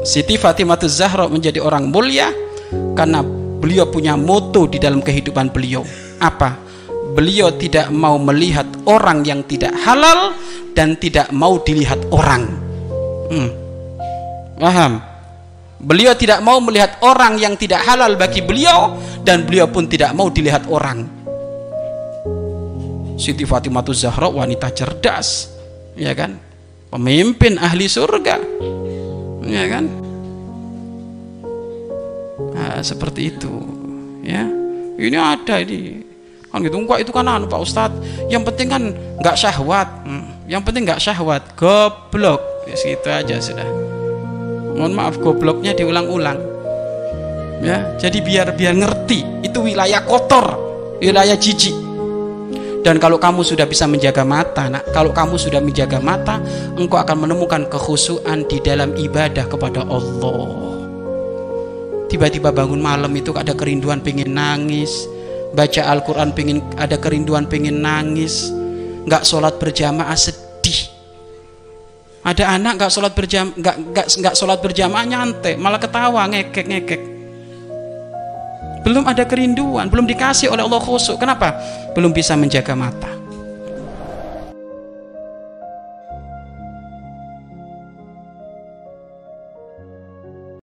Siti Fatimah Zahra menjadi orang mulia karena beliau punya moto di dalam kehidupan beliau. Apa? Beliau tidak mau melihat orang yang tidak halal dan tidak mau dilihat orang. Hmm. paham beliau tidak mau melihat orang yang tidak halal bagi beliau dan beliau pun tidak mau dilihat orang. Siti Fatimah Zahra wanita cerdas ya kan? Pemimpin ahli surga ya kan? Nah, seperti itu ya. Ini ada ini. Kan gitu enggak itu kan anu Pak Ustadz. Yang penting kan nggak syahwat. Hmm. yang penting nggak syahwat. Goblok. Ya segitu aja sudah. Mohon maaf gobloknya diulang-ulang. Ya jadi biar biar ngerti itu wilayah kotor wilayah jijik dan kalau kamu sudah bisa menjaga mata nak kalau kamu sudah menjaga mata engkau akan menemukan kekhusuan di dalam ibadah kepada Allah. Tiba-tiba bangun malam itu ada kerinduan pengen nangis baca Al-Quran pengen ada kerinduan pengen nangis nggak sholat berjamaah sedih. Ada anak nggak sholat berjamaah nggak nggak nggak sholat berjamaah nyantai malah ketawa ngekek ngekek belum ada kerinduan belum dikasih oleh Allah khusyuk kenapa? Belum bisa menjaga mata